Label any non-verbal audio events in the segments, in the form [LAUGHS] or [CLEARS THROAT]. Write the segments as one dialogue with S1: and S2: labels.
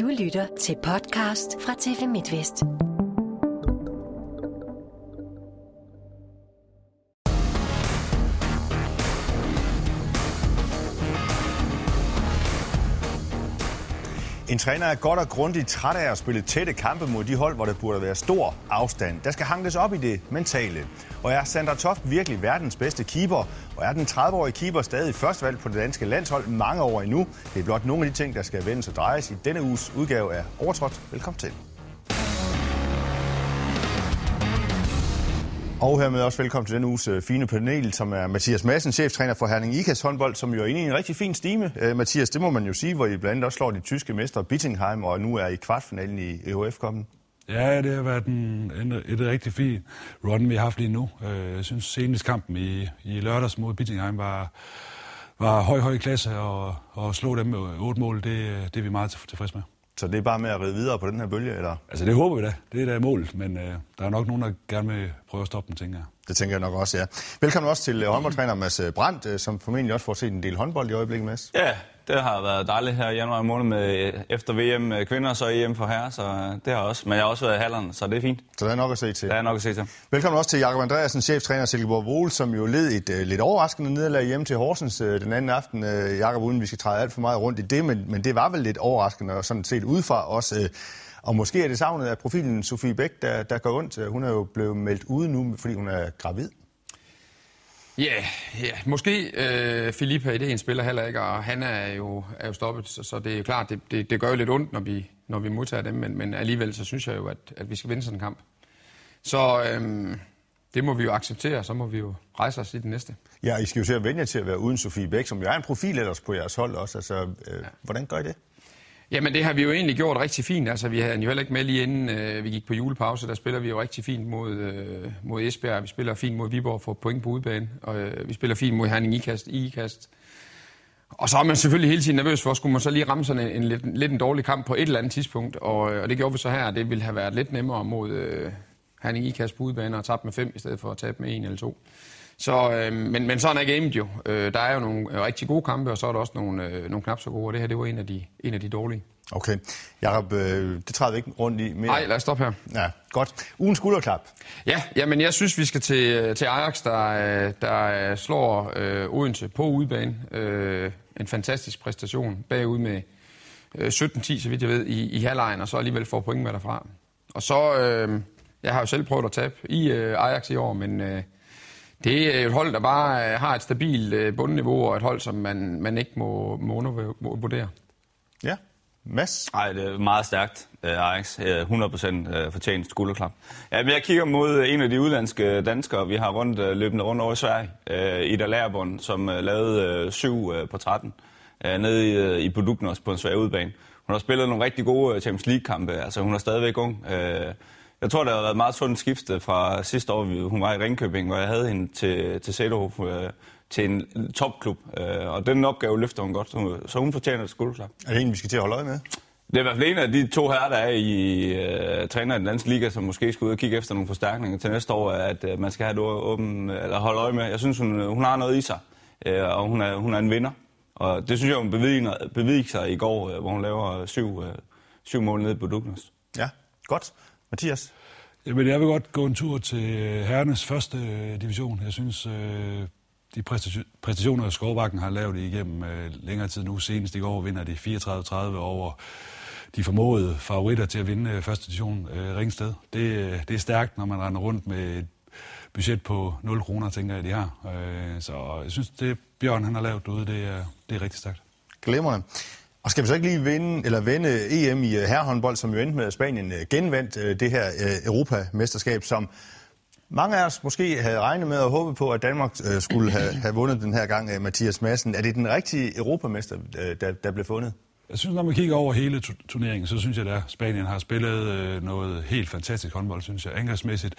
S1: Du lytter til podcast fra TV MidtVest.
S2: En træner er godt og grundigt træt af at spille tætte kampe mod de hold, hvor der burde være stor afstand. Der skal hankes op i det mentale. Og er Sandra Toft virkelig verdens bedste keeper? Og er den 30-årige keeper stadig førstvalg på det danske landshold mange år endnu? Det er blot nogle af de ting, der skal vendes og drejes i denne uges udgave af Overtrådt. Velkommen til. Og hermed også velkommen til denne uges øh, fine panel, som er Mathias Madsen, cheftræner for Herning Ikas håndbold, som jo er inde i en rigtig fin stime. Uh, Mathias, det må man jo sige, hvor I blandt andet også slår de tyske mestre Bittingheim, og nu er I kvartfinalen i EHF-kommen.
S3: Ja, det har været en, en, et rigtig fint run, vi har haft lige nu. Uh, jeg synes, senest kampen i, i lørdags mod Bittingheim var, var høj, høj klasse, og, og slå dem med otte mål, det, det er vi meget tilfredse med.
S2: Så det er bare med at ride videre på den her bølge, eller?
S3: Altså, det håber vi da. Det er da målet, men øh, der er nok nogen, der gerne vil prøve at stoppe den, tænker jeg.
S2: Det tænker jeg nok også, ja. Velkommen også til håndboldtræner Mads Brandt, øh, som formentlig også får set en del håndbold i øjeblikket, Mads.
S4: Ja, det har været dejligt her i januar måned med efter VM kvinder, så EM for herrer, så det har også. Men jeg har også været i hallerne, så det er fint.
S2: Så der er nok at se til.
S4: Der er nok at se til.
S2: Velkommen også til Jakob Andreasen, cheftræner Silkeborg Vole, som jo led et uh, lidt overraskende nederlag hjemme til Horsens uh, den anden aften. Uh, Jakob, uden vi skal træde alt for meget rundt i det, men, men det var vel lidt overraskende, og sådan set udefra også. Uh, og måske er det savnet af profilen Sofie Bæk, der, der går ondt. Hun er jo blevet meldt ude nu, fordi hun er gravid.
S5: Ja, yeah, yeah. måske øh, Filippa i det en spiller heller ikke, og han er jo, er jo stoppet, så, så det er klart, det, det, det gør jo lidt ondt, når vi, når vi modtager dem, men, men alligevel så synes jeg jo, at, at vi skal vinde sådan en kamp. Så øhm, det må vi jo acceptere, så må vi jo rejse os i det næste.
S2: Ja, I skal jo se at vende jer til at være uden Sofie Bæk, som jo er en profil ellers på jeres hold også. Altså, øh, ja. Hvordan gør I det?
S5: Jamen det har vi jo egentlig gjort rigtig fint. Altså vi havde jo heller ikke med lige inden øh, vi gik på julepause. Der spiller vi jo rigtig fint mod, øh, mod Esbjerg. Vi spiller fint mod Viborg for point på udebane. Og øh, vi spiller fint mod Herning Ikast. Ikast. Og så er man selvfølgelig hele tiden nervøs for, skulle man så lige ramme sådan en, en lidt, lidt en dårlig kamp på et eller andet tidspunkt. Og, øh, og det gjorde vi så her. Det ville have været lidt nemmere mod øh, Herning Ikast på udebane og tabe med fem i stedet for at tabe med en eller to. Så, øh, men, men sådan er gamet jo. Øh, der er jo nogle rigtig gode kampe, og så er der også nogle, øh, nogle knap så gode, og det her det var en af de, en af de dårlige.
S2: Okay. Jacob, øh, det træder vi ikke rundt i mere.
S5: Nej, lad os stoppe her.
S2: Ja, godt. Ugen skulderklap.
S5: Ja, jamen jeg synes, vi skal til, til Ajax, der, der slår øh, Odense på udebane. Øh, en fantastisk præstation bagud med øh, 17-10, så vidt jeg ved, i, i halvlejen, og så alligevel får point med derfra. Og så, øh, jeg har jo selv prøvet at tabe i øh, Ajax i år, men... Øh, det er et hold, der bare har et stabilt bundniveau, og et hold, som man, man ikke må, må undervurdere.
S2: Ja, Mads?
S4: Nej, det er meget stærkt, Ajax. 100% fortjent skulderklap. Ja, men jeg kigger mod en af de udlandske danskere, vi har rundt, løbende rundt over i Sverige. Ida Lærbund, som lavede 7 på 13 nede i Buduknos på en svær udbane. Hun har spillet nogle rigtig gode Champions League-kampe, altså hun er stadigvæk ung. Jeg tror, det har været meget sundt skifte fra sidste år, hun var i Ringkøbing, hvor jeg havde hende til, til Sæderhof, øh, til en topklub. Øh, og den opgave løfter hun godt, så hun fortjener et skuldklap.
S2: Er det en, vi skal til at holde øje med?
S4: Det er i hvert fald en af de to her, der er i øh, træner i den danske liga, som måske skal ud og kigge efter nogle forstærkninger til næste år, at øh, man skal have et åben, eller holde øje med. Jeg synes, hun, hun har noget i sig, øh, og hun er, hun er en vinder. Og det synes jeg, hun beviser, sig i går, øh, hvor hun laver syv, øh, syv mål nede på Dugnas.
S2: Ja, godt. Mathias?
S3: Jamen, jeg vil godt gå en tur til øh, herrenes første øh, division. Jeg synes, øh, de præstationer, Skovbakken har lavet igennem længere tid nu, senest i går vinder de 34-30 over de formodede favoritter til at vinde første division Ringsted. Det, det er stærkt, når man render rundt med et budget på 0 kroner, tænker jeg, de har. så jeg synes, det Bjørn han har lavet derude, det er, det er rigtig stærkt.
S2: Glemrende. Og skal vi så ikke lige vinde, eller vende EM i øh, herrehåndbold, som jo endte med, at Spanien øh, genvandt øh, det her Europamesterskab, som mange af os måske havde regnet med og håbet på, at Danmark skulle have, have vundet den her gang, Mathias Madsen. Er det den rigtige europamester, der, der blev fundet?
S3: Jeg synes, når man kigger over hele turneringen, så synes jeg, at Spanien har spillet noget helt fantastisk håndbold, synes jeg. Angrebsmæssigt,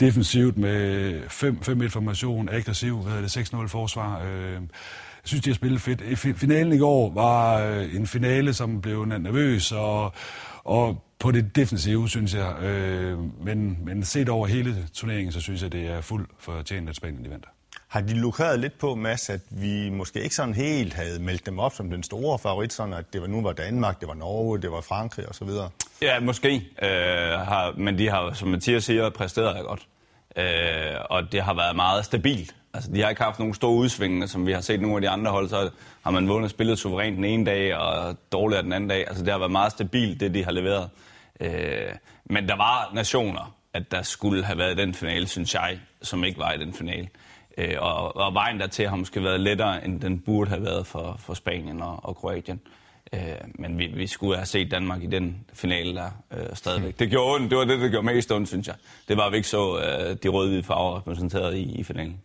S3: defensivt med 5-1 formation, aggressiv, hvad er det, 6-0 forsvar. Øh, synes, de har spillet fedt. Finalen i går var øh, en finale, som blev nervøs, og, og på det defensive, synes jeg. Øh, men, men set over hele turneringen, så synes jeg, det er fuldt fortjent, at Spanien de vandt.
S2: Har de lukreret lidt på, Mads, at vi måske ikke sådan helt havde meldt dem op som den store favorit, sådan at det var, nu var Danmark, det var Norge, det var Frankrig osv.?
S4: Ja, måske. Øh, har, men de har, som Mathias siger, præsteret godt. Øh, og det har været meget stabilt. Altså, de har ikke haft nogen store udsvingende, som vi har set nogle af de andre hold. Så har man vundet spillet suverænt den ene dag, og dårligere den anden dag. Altså, det har været meget stabilt, det de har leveret. Øh, men der var nationer, at der skulle have været den finale, synes jeg, som ikke var i den finale. Øh, og, og vejen dertil har måske været lettere, end den burde have været for, for Spanien og, og Kroatien. Øh, men vi, vi skulle have set Danmark i den finale der øh, stadigvæk. Det gjorde ondt. Det var det, der gjorde mest ondt, synes jeg. Det var, at vi ikke så øh, de røde-hvide farver repræsenteret i, i finalen.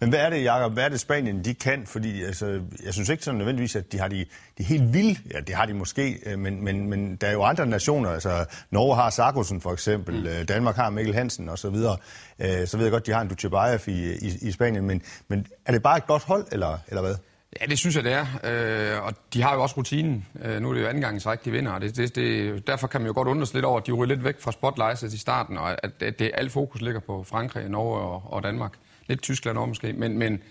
S2: Men hvad er det, Jacob, hvad er det Spanien, de kan? Fordi altså, jeg synes ikke sådan nødvendigvis, at de har de, de helt vilde, ja, det har de måske, øh, men, men, men der er jo andre nationer, altså Norge har Sarkosen for eksempel, mm. Øh, Danmark har Mikkel Hansen og så videre. Øh, så ved jeg godt, de har en Dutjebaev i, i, i Spanien, men, men er det bare et godt hold, eller, eller hvad?
S5: Ja, det synes jeg, det er. Øh, og de har jo også rutinen. Øh, nu er det jo anden gang, så de vinder. Det, det, det, derfor kan man jo godt undre sig lidt over, at de ryger lidt væk fra spotlightet i starten, og at, at det, alt fokus ligger på Frankrig, Norge og, og Danmark. Lidt Tyskland også måske. Men, men,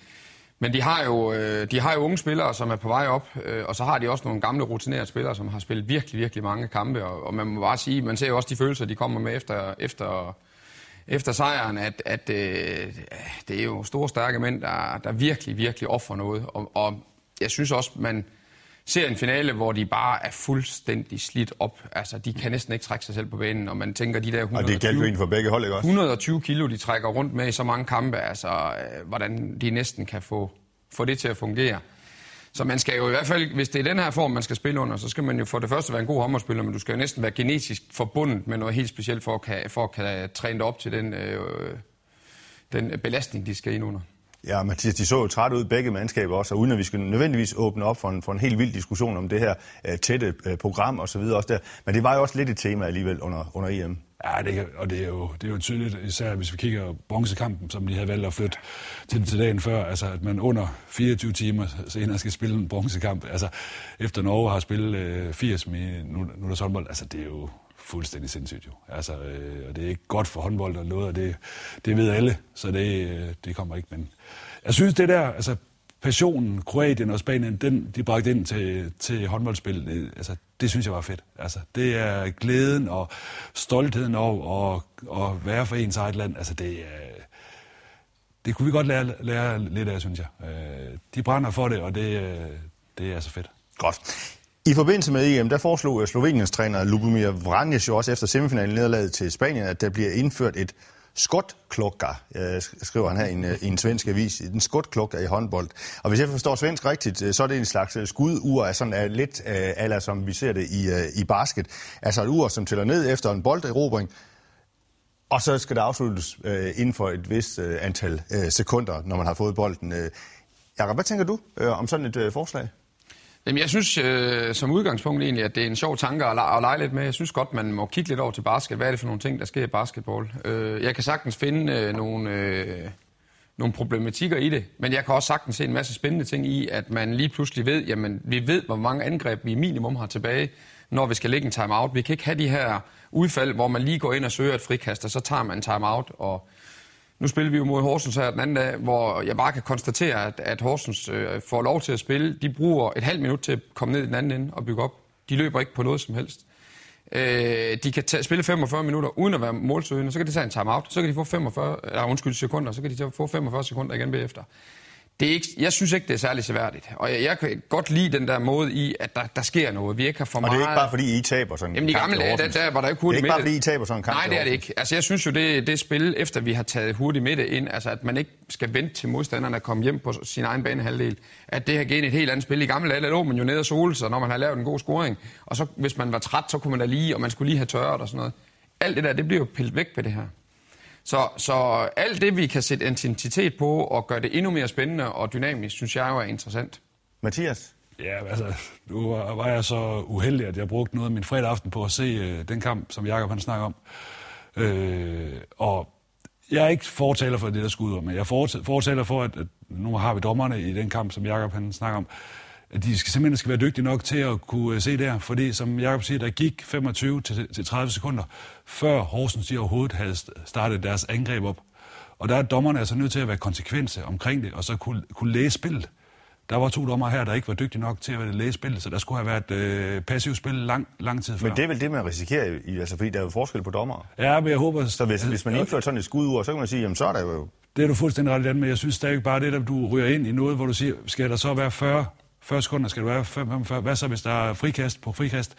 S5: men de har, jo, øh, de har jo unge spillere, som er på vej op, øh, og så har de også nogle gamle rutinerede spillere, som har spillet virkelig, virkelig mange kampe. Og, og man må bare sige, man ser jo også de følelser, de kommer med efter, efter efter sejren, at, at øh, det er jo store, stærke mænd, der, der virkelig, virkelig offrer noget. Og, og jeg synes også, man ser en finale, hvor de bare er fuldstændig slidt op. Altså, de kan næsten ikke trække sig selv på banen, og man tænker, de der 120,
S2: og det gælder for begge hold, ikke også?
S5: 120 kilo, de trækker rundt med i så mange kampe, altså, øh, hvordan de næsten kan få, få det til at fungere. Så man skal jo i hvert fald, hvis det er den her form, man skal spille under, så skal man jo for det første være en god håndboldspiller, men du skal jo næsten være genetisk forbundet med noget helt specielt for at kan, for at kan træne dig op til den, øh, den belastning, de skal ind under.
S2: Ja, Mathias, de så jo træt ud begge mandskaber også, og uden at vi skal nødvendigvis åbne op for en, for en helt vild diskussion om det her øh, tætte øh, program og så videre også der. Men det var jo også lidt et tema alligevel under, under EM.
S3: Ja, det, og det er, jo, det er jo tydeligt, især hvis vi kigger på bronzekampen, som de havde valgt at flytte til, til dagen før, altså at man under 24 timer senere skal spille en bronzekamp. Altså efter Norge har spillet øh, 80 minutters håndbold, altså det er jo fuldstændig sindssygt jo. Altså, øh, og det er ikke godt for håndbold og noget, og det, det ved alle, så det, øh, det kommer ikke. Men jeg synes, det der, altså passionen, Kroatien og Spanien, den, de bragte ind til, til håndboldspil, altså, det synes jeg var fedt. Altså, det er glæden og stoltheden over at, at være for ens eget land. Altså, det, det kunne vi godt lære, lære lidt af, synes jeg. Øh, de brænder for det, og det, det er så fedt.
S2: Godt. I forbindelse med EM, der foreslog Sloveniens træner Lubomir Vranjes jo også efter semifinalen nederlaget til Spanien, at der bliver indført et skotklokka, øh, skriver han her i en, øh, i en svensk avis, en skotklokka i håndbold. Og hvis jeg forstår svensk rigtigt, øh, så er det en slags skudur, af sådan er lidt uh, som vi ser det i, i basket. Altså et ur, som tæller ned efter en bolderobring, og så skal det afsluttes inden for et vist antal sekunder, når man har fået bolden. Uh, Jakob, hvad tænker du om sådan et forslag?
S5: Jamen, jeg synes øh, som udgangspunkt egentlig, at det er en sjov tanke at, lege, at lege lidt med. Jeg synes godt, man må kigge lidt over til basket. Hvad er det for nogle ting, der sker i basketball? Øh, jeg kan sagtens finde øh, nogle, øh, nogle problematikker i det, men jeg kan også sagtens se en masse spændende ting i, at man lige pludselig ved, jamen, vi ved, hvor mange angreb vi minimum har tilbage, når vi skal lægge en timeout. Vi kan ikke have de her udfald, hvor man lige går ind og søger et frikast, og så tager man en timeout, og nu spiller vi jo mod Horsens her den anden dag, hvor jeg bare kan konstatere, at, at Horsens øh, får lov til at spille. De bruger et halvt minut til at komme ned i den anden ende og bygge op. De løber ikke på noget som helst. Øh, de kan tage, spille 45 minutter uden at være målsøgende, så kan de tage en timeout, så kan de få 45, eller undskyld, sekunder, så kan de få 45 sekunder igen bagefter det er ikke, jeg synes ikke, det er særlig seværdigt. Og jeg, jeg kan godt lide den der måde i, at der, der sker noget. Vi ikke har for
S2: meget... Og det er ikke bare fordi, I taber sådan en
S5: Jamen, i gamle dage, der, der var der ikke hurtigt
S2: Det er ikke bare fordi, I taber sådan en kamp
S5: Nej, det er det ikke. Altså, jeg synes jo, det, det spil, efter vi har taget hurtigt midte ind, altså at man ikke skal vente til modstanderne at komme hjem på sin egen banehalvdel, at det har givet et helt andet spil. I gamle dage, der lå man jo nede og sole sig, når man har lavet en god scoring. Og så, hvis man var træt, så kunne man da lige, og man skulle lige have tørret og sådan noget. Alt det der, det bliver jo pillet væk ved det her. Så, så alt det, vi kan sætte intensitet på og gøre det endnu mere spændende og dynamisk, synes jeg jo er interessant.
S2: Mathias?
S3: Ja, altså, nu var jeg så uheldig, at jeg brugte noget af min fredag aften på at se øh, den kamp, som Jakob han snakker om. Øh, og jeg er ikke fortaler for det der skud, men jeg fortaler for, at, at nu har vi dommerne i den kamp, som Jakob han snakker om at de skal simpelthen skal være dygtige nok til at kunne øh, se der, fordi som Jacob siger, der gik 25 til, til 30 sekunder, før Horsens de overhovedet havde startet deres angreb op. Og der er dommerne altså nødt til at være konsekvense omkring det, og så kunne, kunne læse spillet. Der var to dommer her, der ikke var dygtige nok til at læse spillet, så der skulle have været øh, passivt spil lang, lang tid før.
S2: Men det er vel det, man risikerer, i, altså, fordi der er jo forskel på dommer.
S3: Ja, men jeg håber...
S2: Så hvis, hvis man indfører sådan et skudur, så kan man sige, jamen så er der jo...
S3: Det er du fuldstændig ret i den, men jeg synes stadig bare det, at du ryger ind i noget, hvor du siger, skal der så være 40, 40 sekunder, skal der være 45, hvad så hvis der er frikast på frikast?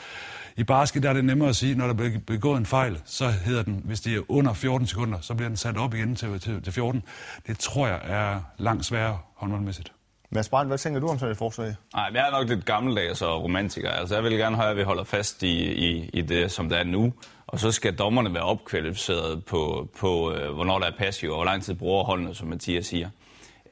S3: I basket der er det nemmere at sige, når der bliver begået en fejl, så hedder den, hvis det er under 14 sekunder, så bliver den sat op igen til, til, til 14. Det tror jeg er langt sværere håndboldmæssigt.
S2: Mads Brandt, hvad tænker du om sådan et forslag?
S4: Nej, jeg er nok lidt gammeldags og romantiker. Altså, jeg vil gerne have, at vi holder fast i, i, i det, som det er nu. Og så skal dommerne være opkvalificeret på, på øh, hvornår der er passiv, og hvor lang tid bruger holdene, som Mathias siger.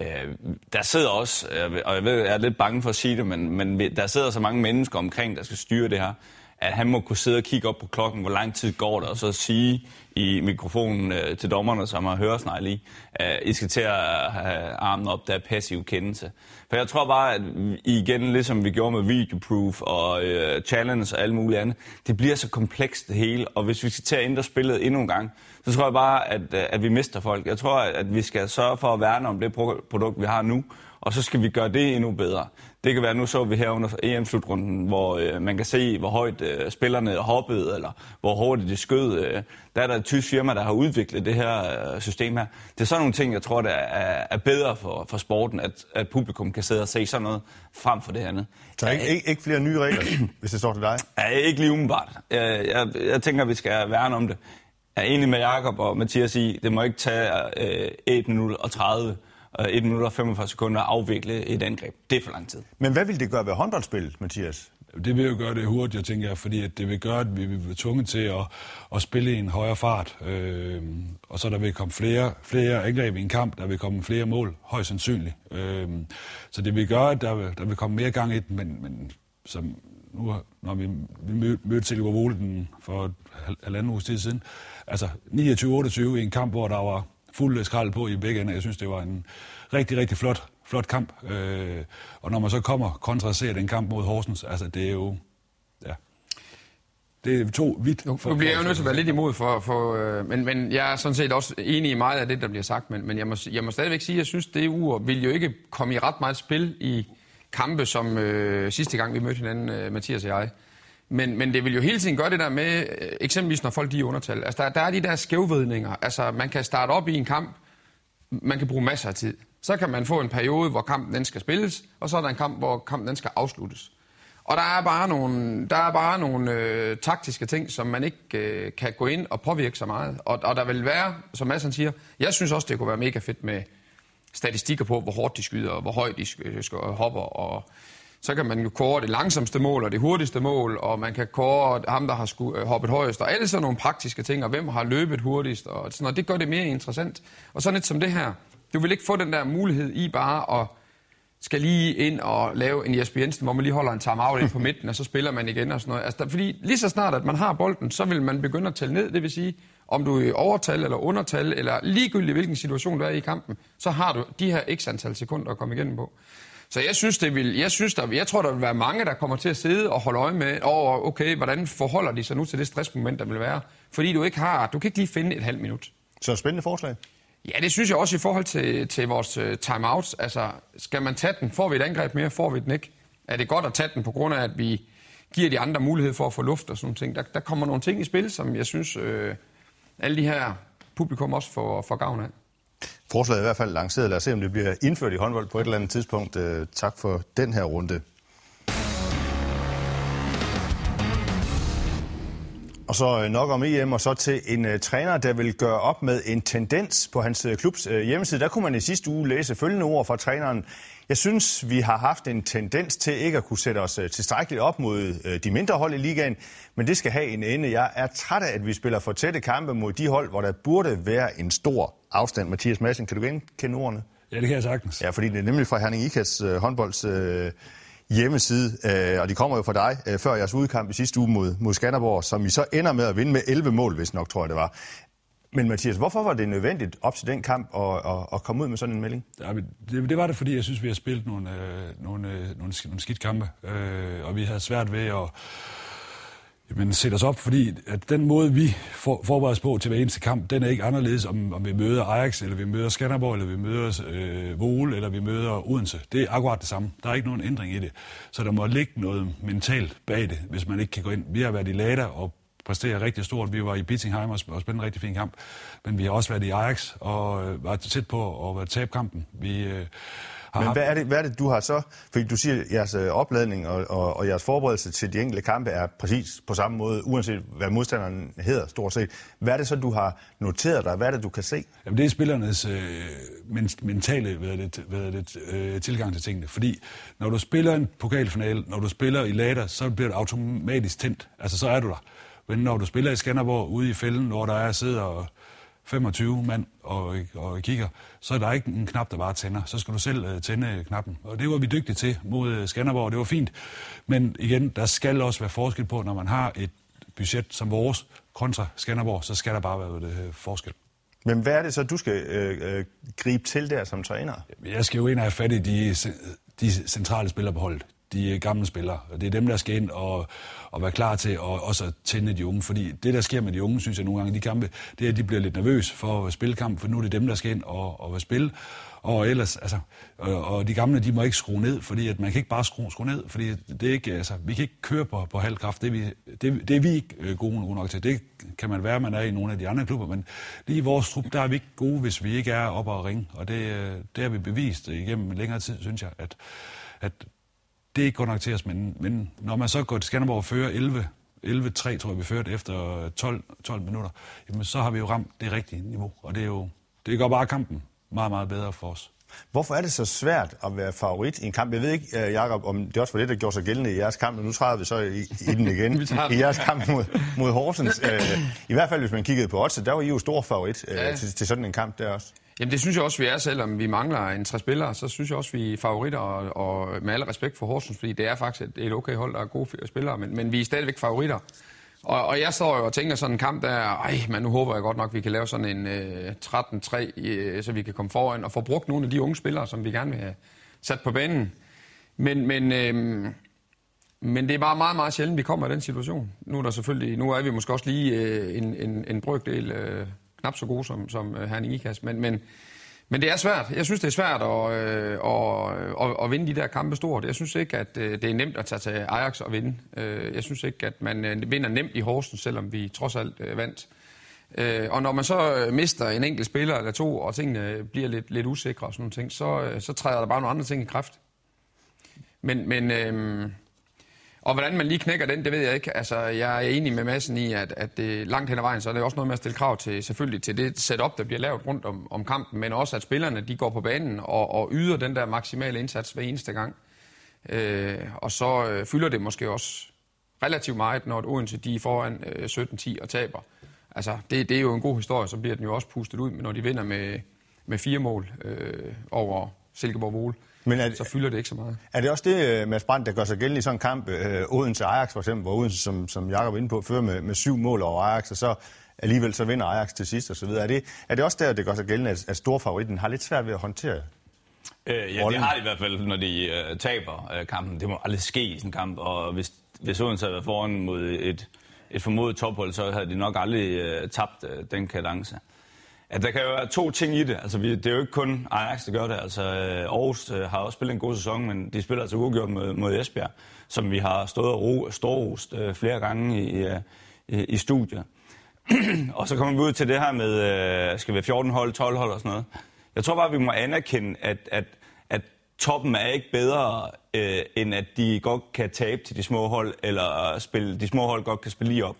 S4: Øh, der sidder også, øh, og jeg, ved, jeg er lidt bange for at sige det, men, men der sidder så mange mennesker omkring, der skal styre det her, at han må kunne sidde og kigge op på klokken, hvor lang tid går der, og så sige i mikrofonen øh, til dommerne, som har høresnegl i, at I skal til at øh, have armen op, der er passiv kendelse. For jeg tror bare, at igen, ligesom vi gjorde med videoproof og øh, challenge og alt muligt andet, det bliver så komplekst det hele, og hvis vi skal til at ændre spillet endnu en gang, så tror jeg bare, at, øh, at vi mister folk. Jeg tror, at vi skal sørge for at værne om det produkt, vi har nu, og så skal vi gøre det endnu bedre. Det kan være, nu så vi her under EM-slutrunden, hvor øh, man kan se, hvor højt øh, spillerne hoppede, eller hvor hurtigt de skød. Øh, der er der et tysk firma, der har udviklet det her øh, system her. Det er sådan nogle ting, jeg tror, der er, er bedre for, for sporten, at, at publikum kan sidde og se sådan noget frem for det andet.
S2: Så ikke, ikke, ikke flere nye regler, [CLEARS THROAT] hvis det står til dig?
S4: Ja, ikke lige umiddelbart. Jeg, jeg, jeg tænker, vi skal værne om det. Jeg er enig med Jakob og Mathias i, det må ikke tage øh, 1 minut og 30 1 minut og 45 sekunder at afvikle et angreb. Det er for lang tid.
S2: Men hvad vil det gøre ved håndboldspillet, Mathias?
S3: Det vil jo gøre det hurtigere, tænker jeg, fordi at det vil gøre, at vi vil blive tvunget til at, at spille i en højere fart. Øh, og så der vil komme flere, flere angreb i en kamp, der vil komme flere mål, højst sandsynligt. Øh, så det vil gøre, at der vil, der vil komme mere gang i det, men, men som nu, når vi, vi mødte Silkeborg Vole den for halvanden uges tid siden, altså 29-28 i en kamp, hvor der var fuld skrald på i begge ender. Jeg synes, det var en rigtig, rigtig flot, flot kamp. Øh, og når man så kommer kontra ser den kamp mod Horsens, altså det er jo... Ja, det er to vidt...
S5: Nu, nu bliver jeg jo nødt til at være lidt imod, for, for, øh, men, men jeg er sådan set også enig i meget af det, der bliver sagt, men, men jeg, må, jeg må stadigvæk sige, at jeg synes, at det ur vil jo ikke komme i ret meget spil i kampe, som øh, sidste gang vi mødte hinanden, øh, Mathias og jeg. Men, men det vil jo hele tiden gøre det der med, øh, eksempelvis når folk de er undertal. Altså der, der er de der skævvedninger. Altså man kan starte op i en kamp, man kan bruge masser af tid. Så kan man få en periode, hvor kampen den skal spilles, og så er der en kamp, hvor kampen den skal afsluttes. Og der er bare nogle, der er bare nogle øh, taktiske ting, som man ikke øh, kan gå ind og påvirke så meget. Og, og der vil være, som Madsen siger, jeg synes også, det kunne være mega fedt med statistikker på, hvor hårdt de skyder, og hvor højt de øh, hopper, og så kan man jo kåre det langsomste mål og det hurtigste mål, og man kan kåre ham, der har sku, øh, hoppet højest, og alle sådan nogle praktiske ting, og hvem har løbet hurtigst, og sådan noget. Det gør det mere interessant. Og sådan lidt som det her. Du vil ikke få den der mulighed i bare at skal lige ind og lave en Jesper Jensen, hvor man lige holder en timeout ind på midten, og så spiller man igen og sådan noget. Altså, der, fordi lige så snart, at man har bolden, så vil man begynde at tælle ned. Det vil sige, om du er i overtal eller undertal, eller ligegyldigt hvilken situation du er i kampen, så har du de her x antal sekunder at komme igennem på. Så jeg synes, det vil, jeg, synes der, jeg tror, der vil være mange, der kommer til at sidde og holde øje med, over, okay, hvordan forholder de sig nu til det stressmoment, der vil være. Fordi du ikke har, du kan ikke lige finde et halvt minut.
S2: Så spændende forslag.
S5: Ja, det synes jeg også i forhold til, til vores uh, timeouts. Altså, skal man tage den? Får vi et angreb mere? Får vi den ikke? Er det godt at tage den på grund af, at vi giver de andre mulighed for at få luft og sådan nogle ting? Der, der kommer nogle ting i spil, som jeg synes, uh, alle de her publikum også får, får gavn af.
S2: Forslaget er i hvert fald lanceret. Lad os se, om det bliver indført i håndbold på et eller andet tidspunkt. Øh, tak for den her runde. Og så øh, nok om EM, og så til en uh, træner, der vil gøre op med en tendens på hans uh, klubs uh, hjemmeside. Der kunne man i sidste uge læse følgende ord fra træneren. Jeg synes, vi har haft en tendens til ikke at kunne sætte os uh, tilstrækkeligt op mod uh, de mindre hold i ligaen, men det skal have en ende. Jeg er træt af, at vi spiller for tætte kampe mod de hold, hvor der burde være en stor afstand. Mathias Madsen, kan du genkende ordene?
S3: Ja, det kan jeg sagtens.
S2: Ja, fordi det er nemlig fra Herning Ikas uh, håndbolds uh, hjemmeside, og de kommer jo fra dig før jeres udkamp i sidste uge mod, mod Skanderborg, som vi så ender med at vinde med 11 mål, hvis nok tror jeg det var. Men Mathias, hvorfor var det nødvendigt op til den kamp at, at, at komme ud med sådan en melding?
S3: Ja, det, det var det, fordi jeg synes, vi har spillet nogle, øh, nogle, øh, nogle, nogle skidt kampe, øh, og vi havde svært ved at jamen, sætte os op, fordi at den måde, vi for, forbereder os på til hver eneste kamp, den er ikke anderledes, om, om vi møder Ajax, eller vi møder Skanderborg, eller vi møder øh, Vole, eller vi møder Odense. Det er akkurat det samme. Der er ikke nogen ændring i det. Så der må ligge noget mentalt bag det, hvis man ikke kan gå ind. Vi har været i Lada og præstere rigtig stort. Vi var i Bittingheim og spillede en rigtig fin kamp. Men vi har også været i Ajax og øh, været tæt på at tabe kampen. Vi, øh,
S2: har Men hvad er, det, hvad er det, du har så? Fordi du siger, at jeres øh, opladning og, og, og jeres forberedelse til de enkelte kampe er præcis på samme måde, uanset hvad modstanderen hedder stort set. Hvad er det så, du har noteret dig? Hvad er det, du kan se?
S3: Jamen, det er spillernes øh, mentale hvad det, hvad det, øh, tilgang til tingene. Fordi når du spiller en pokalfinale, når du spiller i lader, så bliver du automatisk tændt. Altså, så er du der. Men når du spiller i Skanderborg ude i fælden, hvor der er sidder 25 mand og, og kigger, så er der ikke en knap, der bare tænder. Så skal du selv uh, tænde knappen. Og det var vi dygtige til mod uh, Skanderborg, det var fint. Men igen, der skal også være forskel på, når man har et budget som vores kontra Skanderborg, så skal der bare være det, uh, forskel.
S2: Men hvad er det så, du skal øh, øh, gribe til der som træner?
S3: Jeg skal jo ind og have fat i de, de centrale spillere på holdet de gamle spillere. Det er dem, der skal ind og, og være klar til at også tænde de unge. Fordi det, der sker med de unge, synes jeg nogle gange i de kampe, det er, at de bliver lidt nervøse for at spille kamp, for nu er det dem, der skal ind og, og spille. Og ellers, altså, og, og de gamle, de må ikke skrue ned, fordi at man kan ikke bare skrue, skrue ned, fordi det er ikke, altså, vi kan ikke køre på, på halv kraft. Det er vi, det, det er vi ikke øh, gode nok til. Det kan man være, man er i nogle af de andre klubber, men lige i vores trup, der er vi ikke gode, hvis vi ikke er oppe og ringe. Og det, øh, det har vi bevist igennem længere tid, synes jeg, at, at det er ikke godt nok til os, men, men når man så går til Skanderborg og fører 11 11-3, tror jeg, vi førte efter 12, 12 minutter, jamen så har vi jo ramt det rigtige niveau. Og det er jo, det gør bare kampen meget, meget bedre for os.
S2: Hvorfor er det så svært at være favorit i en kamp? Jeg ved ikke, øh, Jacob, om det også var det, der gjorde sig gældende i jeres kamp, men nu træder vi så i, i den igen, [LAUGHS] i jeres kamp mod, mod Horsens. Øh, I hvert fald, hvis man kiggede på odds, der var I jo stor favorit øh, ja. til, til sådan en kamp der også.
S5: Jamen det synes jeg også, vi er, selvom vi mangler en tre spillere, så synes jeg også, vi er favoritter, og, og med al respekt for Horsens, fordi det er faktisk et, et okay hold, der er gode spillere, men, men vi er stadigvæk favoritter. Og, og jeg står jo og tænker sådan en kamp, der ej, men nu håber jeg godt nok, vi kan lave sådan en øh, 13-3, øh, så vi kan komme foran og få brugt nogle af de unge spillere, som vi gerne vil have sat på banen. Men, men, øh, men det er bare meget, meget sjældent, vi kommer i den situation. Nu er, der selvfølgelig, nu er vi måske også lige øh, en, en, en brøkdel øh, knap så gode som, som øh, Herning Ikast, Men, men, men det er svært. Jeg synes, det er svært at, øh, at, at, at vinde de der kampe stort. Jeg synes ikke, at øh, det er nemt at tage til Ajax og vinde. Øh, jeg synes ikke, at man øh, vinder nemt i Horsens, selvom vi trods alt vandt. Og når man så mister en enkelt spiller eller to, og tingene bliver lidt, lidt usikre og sådan nogle ting, så, så træder der bare nogle andre ting i kraft. Men, men øh, og hvordan man lige knækker den, det ved jeg ikke. Altså, jeg er enig med massen i, at, at det langt hen ad vejen, så er det også noget med at stille krav til, selvfølgelig til det setup, der bliver lavet rundt om, om kampen, men også at spillerne de går på banen og, og yder den der maksimale indsats hver eneste gang. Øh, og så øh, fylder det måske også relativt meget, når Odense de er foran øh, 17-10 og taber. Altså, det, det er jo en god historie, så bliver den jo også pustet ud, når de vinder med, med fire mål øh, over Silkeborg Vole. Men er, så fylder det ikke så meget.
S2: Er det også det, øh, Mads Brandt, der gør sig gældende i sådan en kamp, øh, Odense-Ajax for eksempel, hvor Odense, som, som Jakob er inde på, fører med, med syv mål over Ajax, og så alligevel så vinder Ajax til sidst osv. Er det, er det også der, det gør sig gældende, at, at storfavoritten har lidt svært ved at håndtere
S4: Øh, ja, det har de i hvert fald, når de øh, taber øh, kampen. Det må aldrig ske i sådan en kamp, og hvis, hvis Odense havde været foran mod et, et formodet tophold, så havde de nok aldrig øh, tabt øh, den kadence. Ja, der kan jo være to ting i det. Altså, vi, det er jo ikke kun Ajax, der gør det. Altså, øh, Aarhus øh, har også spillet en god sæson, men de spiller altså uafgjort mod, mod Esbjerg, som vi har stået og ro, storrost øh, flere gange i, øh, i, i studiet. [CLEARS THROAT] og så kommer vi ud til det her med, øh, skal vi 14 hold, 12 hold og sådan noget. Jeg tror bare, vi må anerkende, at, at, at toppen er ikke bedre, øh, end at de godt kan tabe til de små hold, eller spille, de små hold godt kan spille lige op.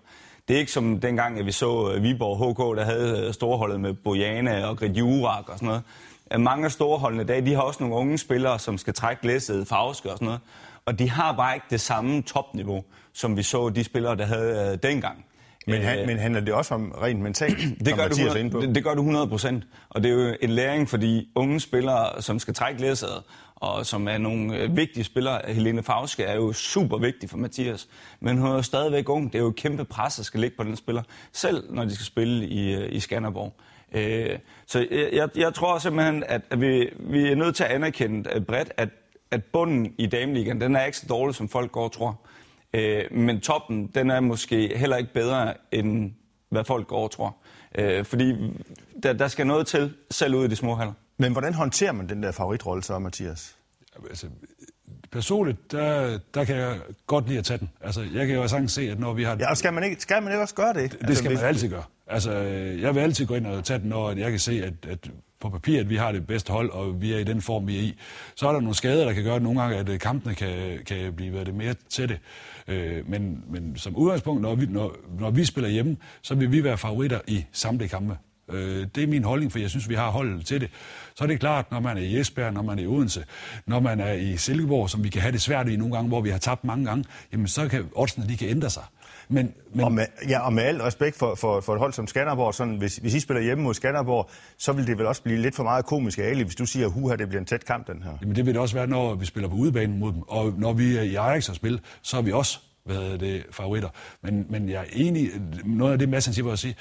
S4: Det er ikke som dengang, at vi så øh, Viborg HK, der havde øh, storholdet med Bojana og Grit Jurak og sådan noget. Mange af storholdene i dag, de har også nogle unge spillere, som skal trække læsset, farveske og sådan noget. Og de har bare ikke det samme topniveau, som vi så de spillere, der havde øh, dengang.
S2: Men, han, men handler det også om rent mentalt, [CLEARS THROAT]
S4: det gør, du 100, på? Det, det gør du 100 procent. Og det er jo en læring for de unge spillere, som skal trække læsset, og som er nogle øh, vigtige spillere. Helene Fauske er jo super vigtig for Mathias, men hun er jo stadigvæk ung. Det er jo et kæmpe pres, der skal ligge på den spiller, selv når de skal spille i, øh, i Skanderborg. Øh, så jeg, jeg tror simpelthen, at, at vi, vi er nødt til at anerkende øh, bredt, at, at bunden i Dameligaen, den er ikke så dårlig, som folk går og tror. Øh, men toppen, den er måske heller ikke bedre, end hvad folk går og tror. Øh, fordi der, der skal noget til, selv ude i de små haller.
S2: Men hvordan håndterer man den der favoritrolle så, Mathias?
S3: Altså, personligt, der, der kan jeg godt lide at tage den. Altså, jeg kan jo sagtens se, at når vi har...
S2: Ja, og skal man ikke, skal man ikke også gøre det?
S3: Det altså, skal man altid gøre. Altså, jeg vil altid gå ind og tage den, når jeg kan se, at, at på papir, at vi har det bedste hold, og vi er i den form, vi er i. Så er der nogle skader, der kan gøre, nogle gange, at øh, kampene kan, kan blive det mere tætte. Øh, men, men som udgangspunkt, når vi, når, når vi spiller hjemme, så vil vi være favoritter i samtlige kampe. Øh, det er min holdning, for jeg synes, vi har holdet til det. Så er det klart, når man er i Esbjerg, når man er i Odense, når man er i Silkeborg, som vi kan have det svært i nogle gange, hvor vi har tabt mange gange, jamen så kan oddsene, de kan ændre sig.
S2: Men, men... Og, med, ja, og med al respekt for, for, for et hold som Skanderborg, sådan, hvis, hvis I spiller hjemme mod Skanderborg, så vil det vel også blive lidt for meget komisk Ali, hvis du siger, at det bliver en tæt kamp, den her.
S3: Jamen det vil det også være, når vi spiller på udebane mod dem. Og når vi er i Ajax og spil, så er vi også hvad det, favoritter. Men, men jeg er enig, noget af det, Madsen siger, at sige,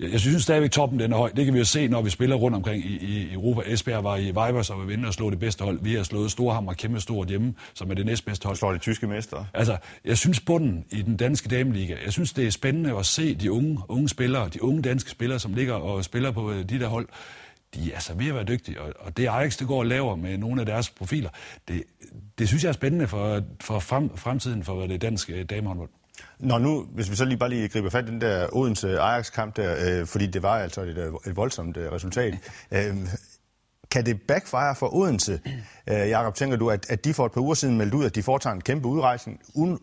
S3: jeg synes stadigvæk, toppen den er høj. Det kan vi jo se, når vi spiller rundt omkring i, i Europa. Esbjerg var i Vibers og var vinde og slå det bedste hold. Vi har slået Storhammer kæmpe stort hjemme, som er det næstbedste hold.
S2: Slår de tyske mester.
S3: Altså, jeg synes bunden i den danske dameliga, jeg synes, det er spændende at se de unge, unge spillere, de unge danske spillere, som ligger og spiller på øh, de der hold. De er altså ved at være dygtige, og, og det Ajax, det går og laver med nogle af deres profiler, det, det synes jeg er spændende for, for frem, fremtiden for det danske damehåndbold.
S2: Nå nu, hvis vi så lige bare lige griber fat i den der Odense-Ajax-kamp der, øh, fordi det var altså et, øh, et voldsomt øh, resultat. Øh, kan det backfire for Odense? Øh, Jakob, tænker du, at, at de for et par uger siden meldte ud, at de foretager en kæmpe udrejsning,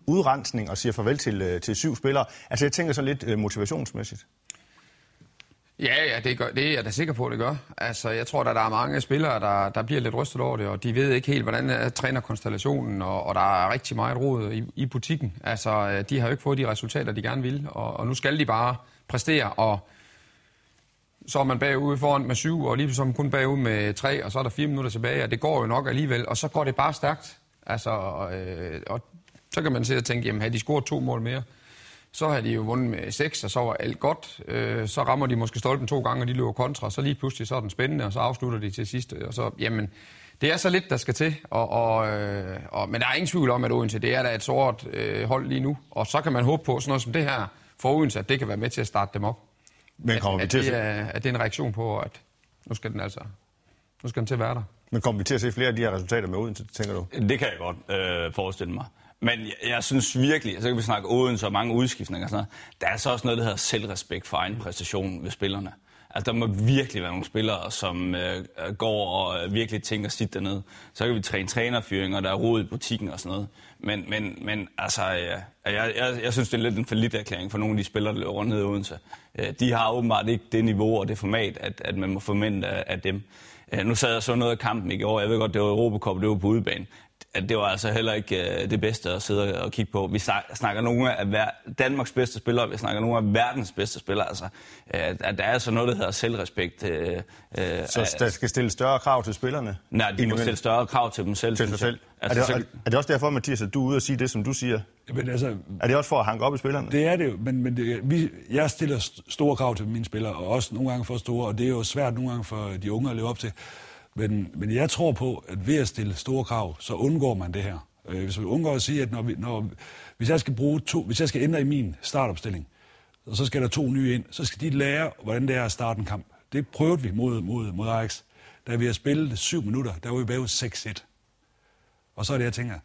S2: udrensning og siger farvel til, øh, til syv spillere? Altså jeg tænker så lidt øh, motivationsmæssigt.
S5: Ja, ja, det, gør, det er jeg da sikker på, at det gør. Altså, jeg tror, at der er mange spillere, der, der bliver lidt rystet over det, og de ved ikke helt, hvordan øh, er trænerkonstellationen, og, og der er rigtig meget rod i, i butikken. Altså, øh, de har jo ikke fået de resultater, de gerne vil, og, og nu skal de bare præstere, og så er man bagud foran med syv, og lige så kun bagud med tre, og så er der fire minutter tilbage, og det går jo nok alligevel, og så går det bare stærkt. Altså, øh, og så kan man sidde og tænke, jamen, havde de scoret to mål mere, så har de jo vundet med 6, og så var alt godt. Øh, så rammer de måske stolpen to gange, og de løber kontra, så lige pludselig så er den spændende, og så afslutter de til sidst. Og så, jamen, det er så lidt, der skal til. Og, og, øh, og, men der er ingen tvivl om, at Odense, det er da et sort øh, hold lige nu. Og så kan man håbe på sådan noget som det her for Odense, at det kan være med til at starte dem op.
S2: Men kommer at, vi til
S5: at, det er, at det er en reaktion på, at nu skal den altså nu skal den til at være der.
S2: Men kommer vi til at se flere af de her resultater med Odense, tænker du?
S4: Det kan jeg godt øh, forestille mig. Men jeg, jeg synes virkelig, så kan vi snakke Odense og mange udskiftninger og sådan noget, der er så også noget, der hedder selvrespekt for egen præstation ved spillerne. Altså, der må virkelig være nogle spillere, som øh, går og øh, virkelig tænker sit dernede. Så kan vi træne trænerfyringer, der er rod i butikken og sådan noget. Men, men, men altså, ja, jeg, jeg, jeg synes, det er lidt en forlidt erklæring for nogle af de spillere, der løber rundt ned i Odense. Øh, de har åbenbart ikke det niveau og det format, at, at man må forvente af, af dem. Øh, nu sad jeg så noget af kampen i går. Jeg ved godt, det var Europacup, det var på udebane at det var altså heller ikke uh, det bedste at sidde og kigge på. Vi snakker nogle af hver, Danmarks bedste spillere, vi snakker nogle af verdens bedste spillere. Altså, uh, at der er altså noget, der hedder selvrespekt. Uh,
S2: uh, så der skal stille større krav til spillerne?
S4: Nej, de må stille større krav til dem selv.
S2: Til sig selv. Altså, er, det, så... er det også derfor, Mathias, at du er ude og sige det, som du siger? Men altså, er det også for at hanke op i spillerne?
S3: Det er det jo, men, men det, vi, jeg stiller store krav til mine spillere, og også nogle gange for store, og det er jo svært nogle gange for de unge at leve op til. Men, men jeg tror på, at ved at stille store krav, så undgår man det her. Øh, hvis vi undgår at sige, at når vi, når, hvis, jeg skal bruge to, hvis jeg skal ændre i min startopstilling, og så skal der to nye ind, så skal de lære, hvordan det er at starte en kamp. Det prøvede vi mod, mod, mod Ajax. Da vi har spillet syv minutter, der var vi bagud 6-1. Og så er det, jeg tænker,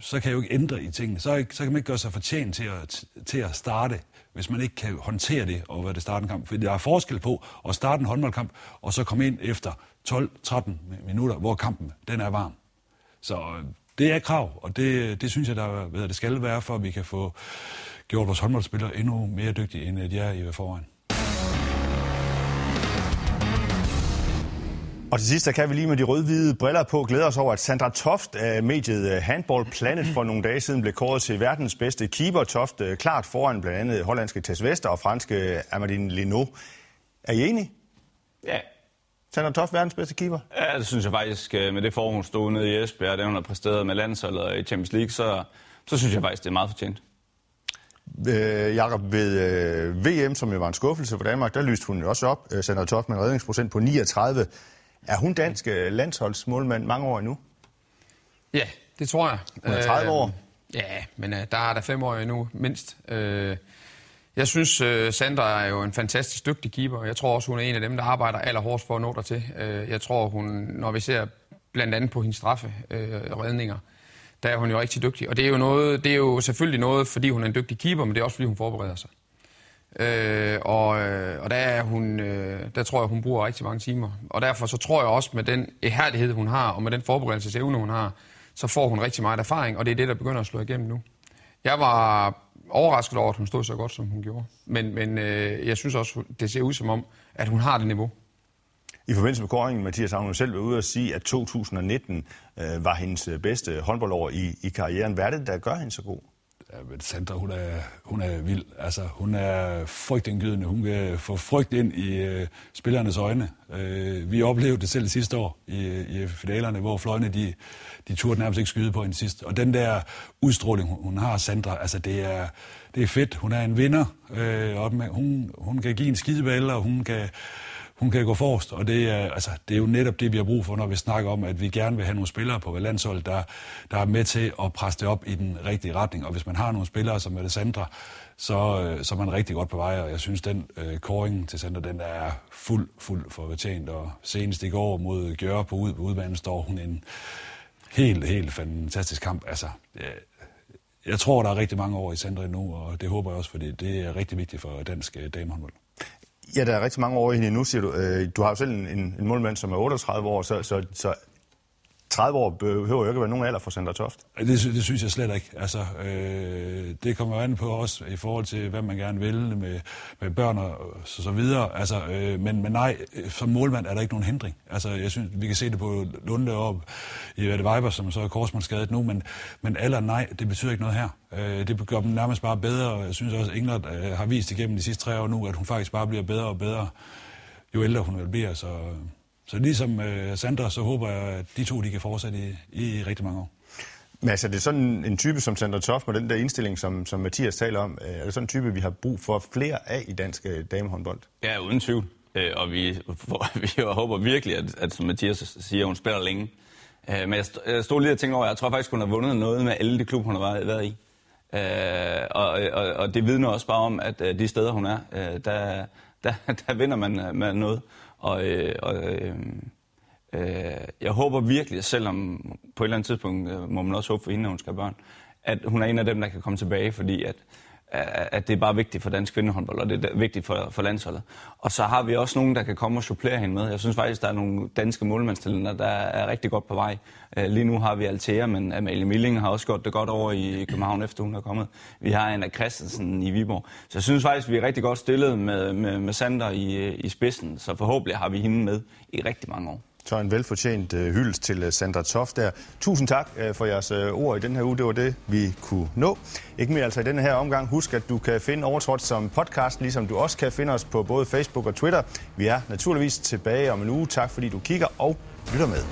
S3: så kan jeg jo ikke ændre i tingene. Så, så kan man ikke gøre sig fortjent til at, til at starte, hvis man ikke kan håndtere det og være det starte en kamp. For der er forskel på at starte en håndboldkamp, og så komme ind efter 12-13 minutter, hvor kampen den er varm. Så øh, det er et krav, og det, det synes jeg, der hvad det skal være, for at vi kan få gjort vores håndboldspillere endnu mere dygtige, end de er i forvejen.
S2: Og til sidst, der kan vi lige med de rød-hvide briller på glæde os over, at Sandra Toft af mediet øh, Handball Planet for nogle dage siden blev kåret til verdens bedste keeper. Toft øh, klart foran blandt andet hollandske Tess Vester og franske Amadine Lino. Er I enige?
S4: Ja,
S2: Sandra Toft, verdens bedste keeper?
S4: Ja, det synes jeg faktisk. Øh, med det form, hun stod nede i Esbjerg, det hun har præsteret med landsholdet i Champions League, så, så synes jeg faktisk, det er meget fortjent.
S2: Øh, Jakob, ved øh, VM, som jo var en skuffelse for Danmark, der lyste hun jo også op. Øh, Sandra Toft med en redningsprocent på 39. Er hun dansk øh, landsholdsmålmand mange år endnu?
S5: Ja, det tror jeg.
S2: Hun er 30 år.
S5: Ja, men uh, der er der fem år endnu, mindst. Uh, jeg synes, uh, Sandra er jo en fantastisk dygtig keeper. Jeg tror også, hun er en af dem, der arbejder allerhårdest for at nå der til. Uh, øh, jeg tror, hun, når vi ser blandt andet på hendes straffe uh, redninger, der er hun jo rigtig dygtig. Og det er jo, noget, det er jo selvfølgelig noget, fordi hun er en dygtig keeper, men det er også, fordi hun forbereder sig. Øh, og, og der, er hun, øh, der tror jeg, hun bruger rigtig mange timer. Og derfor så tror jeg også, med den ihærdighed, hun har, og med den forberedelsesevne, hun har, så får hun rigtig meget erfaring, og det er det, der begynder at slå igennem nu. Jeg var overrasket over, at hun stod så godt, som hun gjorde. Men, men øh, jeg synes også, det ser ud som om, at hun har det niveau.
S2: I forbindelse med kåringen, Mathias, har hun selv været ude og sige, at 2019 øh, var hendes øh, bedste håndboldår i, i karrieren. Hvad er det, der gør hende så god?
S3: Ja, men Sandra, hun er, hun er vild. Altså, hun er frygtindgydende. Hun kan få frygt ind i øh, spillernes øjne. Øh, vi oplevede det selv sidste år i, i finalerne, hvor fløjene, de, de turde nærmest ikke skyde på hende sidst. Og den der udstråling, hun har, Sandra, altså det er, det er fedt. Hun er en vinder, øh, og hun, hun kan give en skideballe, og hun kan hun kan gå forrest, og det er, altså, det er jo netop det, vi har brug for, når vi snakker om, at vi gerne vil have nogle spillere på landsholdet, der, der er med til at presse det op i den rigtige retning. Og hvis man har nogle spillere som Alessandra, så, øh, så er man rigtig godt på vej, og jeg synes, den øh, koring til center, den er fuld, fuld fortjent, og senest i går mod Gjøre på, ud, på udbanen står hun en helt, helt fantastisk kamp. Altså, jeg, jeg tror, der er rigtig mange år i centret nu, og det håber jeg også, fordi det er rigtig vigtigt for dansk øh, damehåndbold.
S2: Ja, der er rigtig mange år i hende nu, siger du. Øh, du har jo selv en, en målmand, som er 38 år, så, så, så 30 år behøver jo ikke at være nogen alder for Sandra Toft.
S3: Det, det synes jeg slet ikke. Altså, øh, det kommer an på os i forhold til, hvad man gerne vil med, med børn og så, så videre. Altså, øh, men, men nej, som målmand er der ikke nogen hindring. Altså, jeg synes, vi kan se det på Lunde op i Vette Viber, som så er korsmandsskadet nu, men, men alder nej, det betyder ikke noget her. Øh, det gør dem nærmest bare bedre, og jeg synes også, at Ingrid øh, har vist igennem de sidste tre år nu, at hun faktisk bare bliver bedre og bedre, jo ældre hun vil blive. Så, så ligesom øh, Sandra, så håber jeg, at de to de kan fortsætte i, i rigtig mange år.
S2: Men altså, det er sådan en type som Sandra Toft med den der indstilling, som, som Mathias taler om. Øh, er det sådan en type, vi har brug for flere af i dansk øh, damehåndbold?
S4: Ja, uden tvivl. Øh, og vi, for, [LAUGHS] vi håber virkelig, at, at som Mathias siger, hun spiller længe. Men jeg, jeg stod lige og tænkte over, jeg tror faktisk, hun har vundet noget med alle de klubber, hun har været i. Og, og, og det vidner også bare om, at de steder, hun er, der, [LAUGHS] der, der vinder man med noget. Og, øh, og øh, øh, jeg håber virkelig, selvom på et eller andet tidspunkt øh, må man også håbe for hende, at hun skal have børn, at hun er en af dem, der kan komme tilbage, fordi at, at det er bare vigtigt for dansk kvindehåndbold, og det er vigtigt for, for landsholdet. Og så har vi også nogen, der kan komme og supplere hende med. Jeg synes faktisk, der er nogle danske målmandstalenter, der er rigtig godt på vej. Øh, lige nu har vi Altea, men Amalie Milling har også gjort det godt over i København, efter hun er kommet. Vi har Anna Christensen i Viborg. Så jeg synes faktisk, vi er rigtig godt stillet med, med, med Sander i, i spidsen, så forhåbentlig har vi hende med i rigtig mange år.
S2: Så en velfortjent øh, hyldest til øh, Sandra Toft der. Tusind tak øh, for jeres øh, ord i den her uge. Det var det, vi kunne nå. Ikke mere altså i denne her omgang. Husk, at du kan finde Overtrådt som podcast, ligesom du også kan finde os på både Facebook og Twitter. Vi er naturligvis tilbage om en uge. Tak fordi du kigger og lytter med.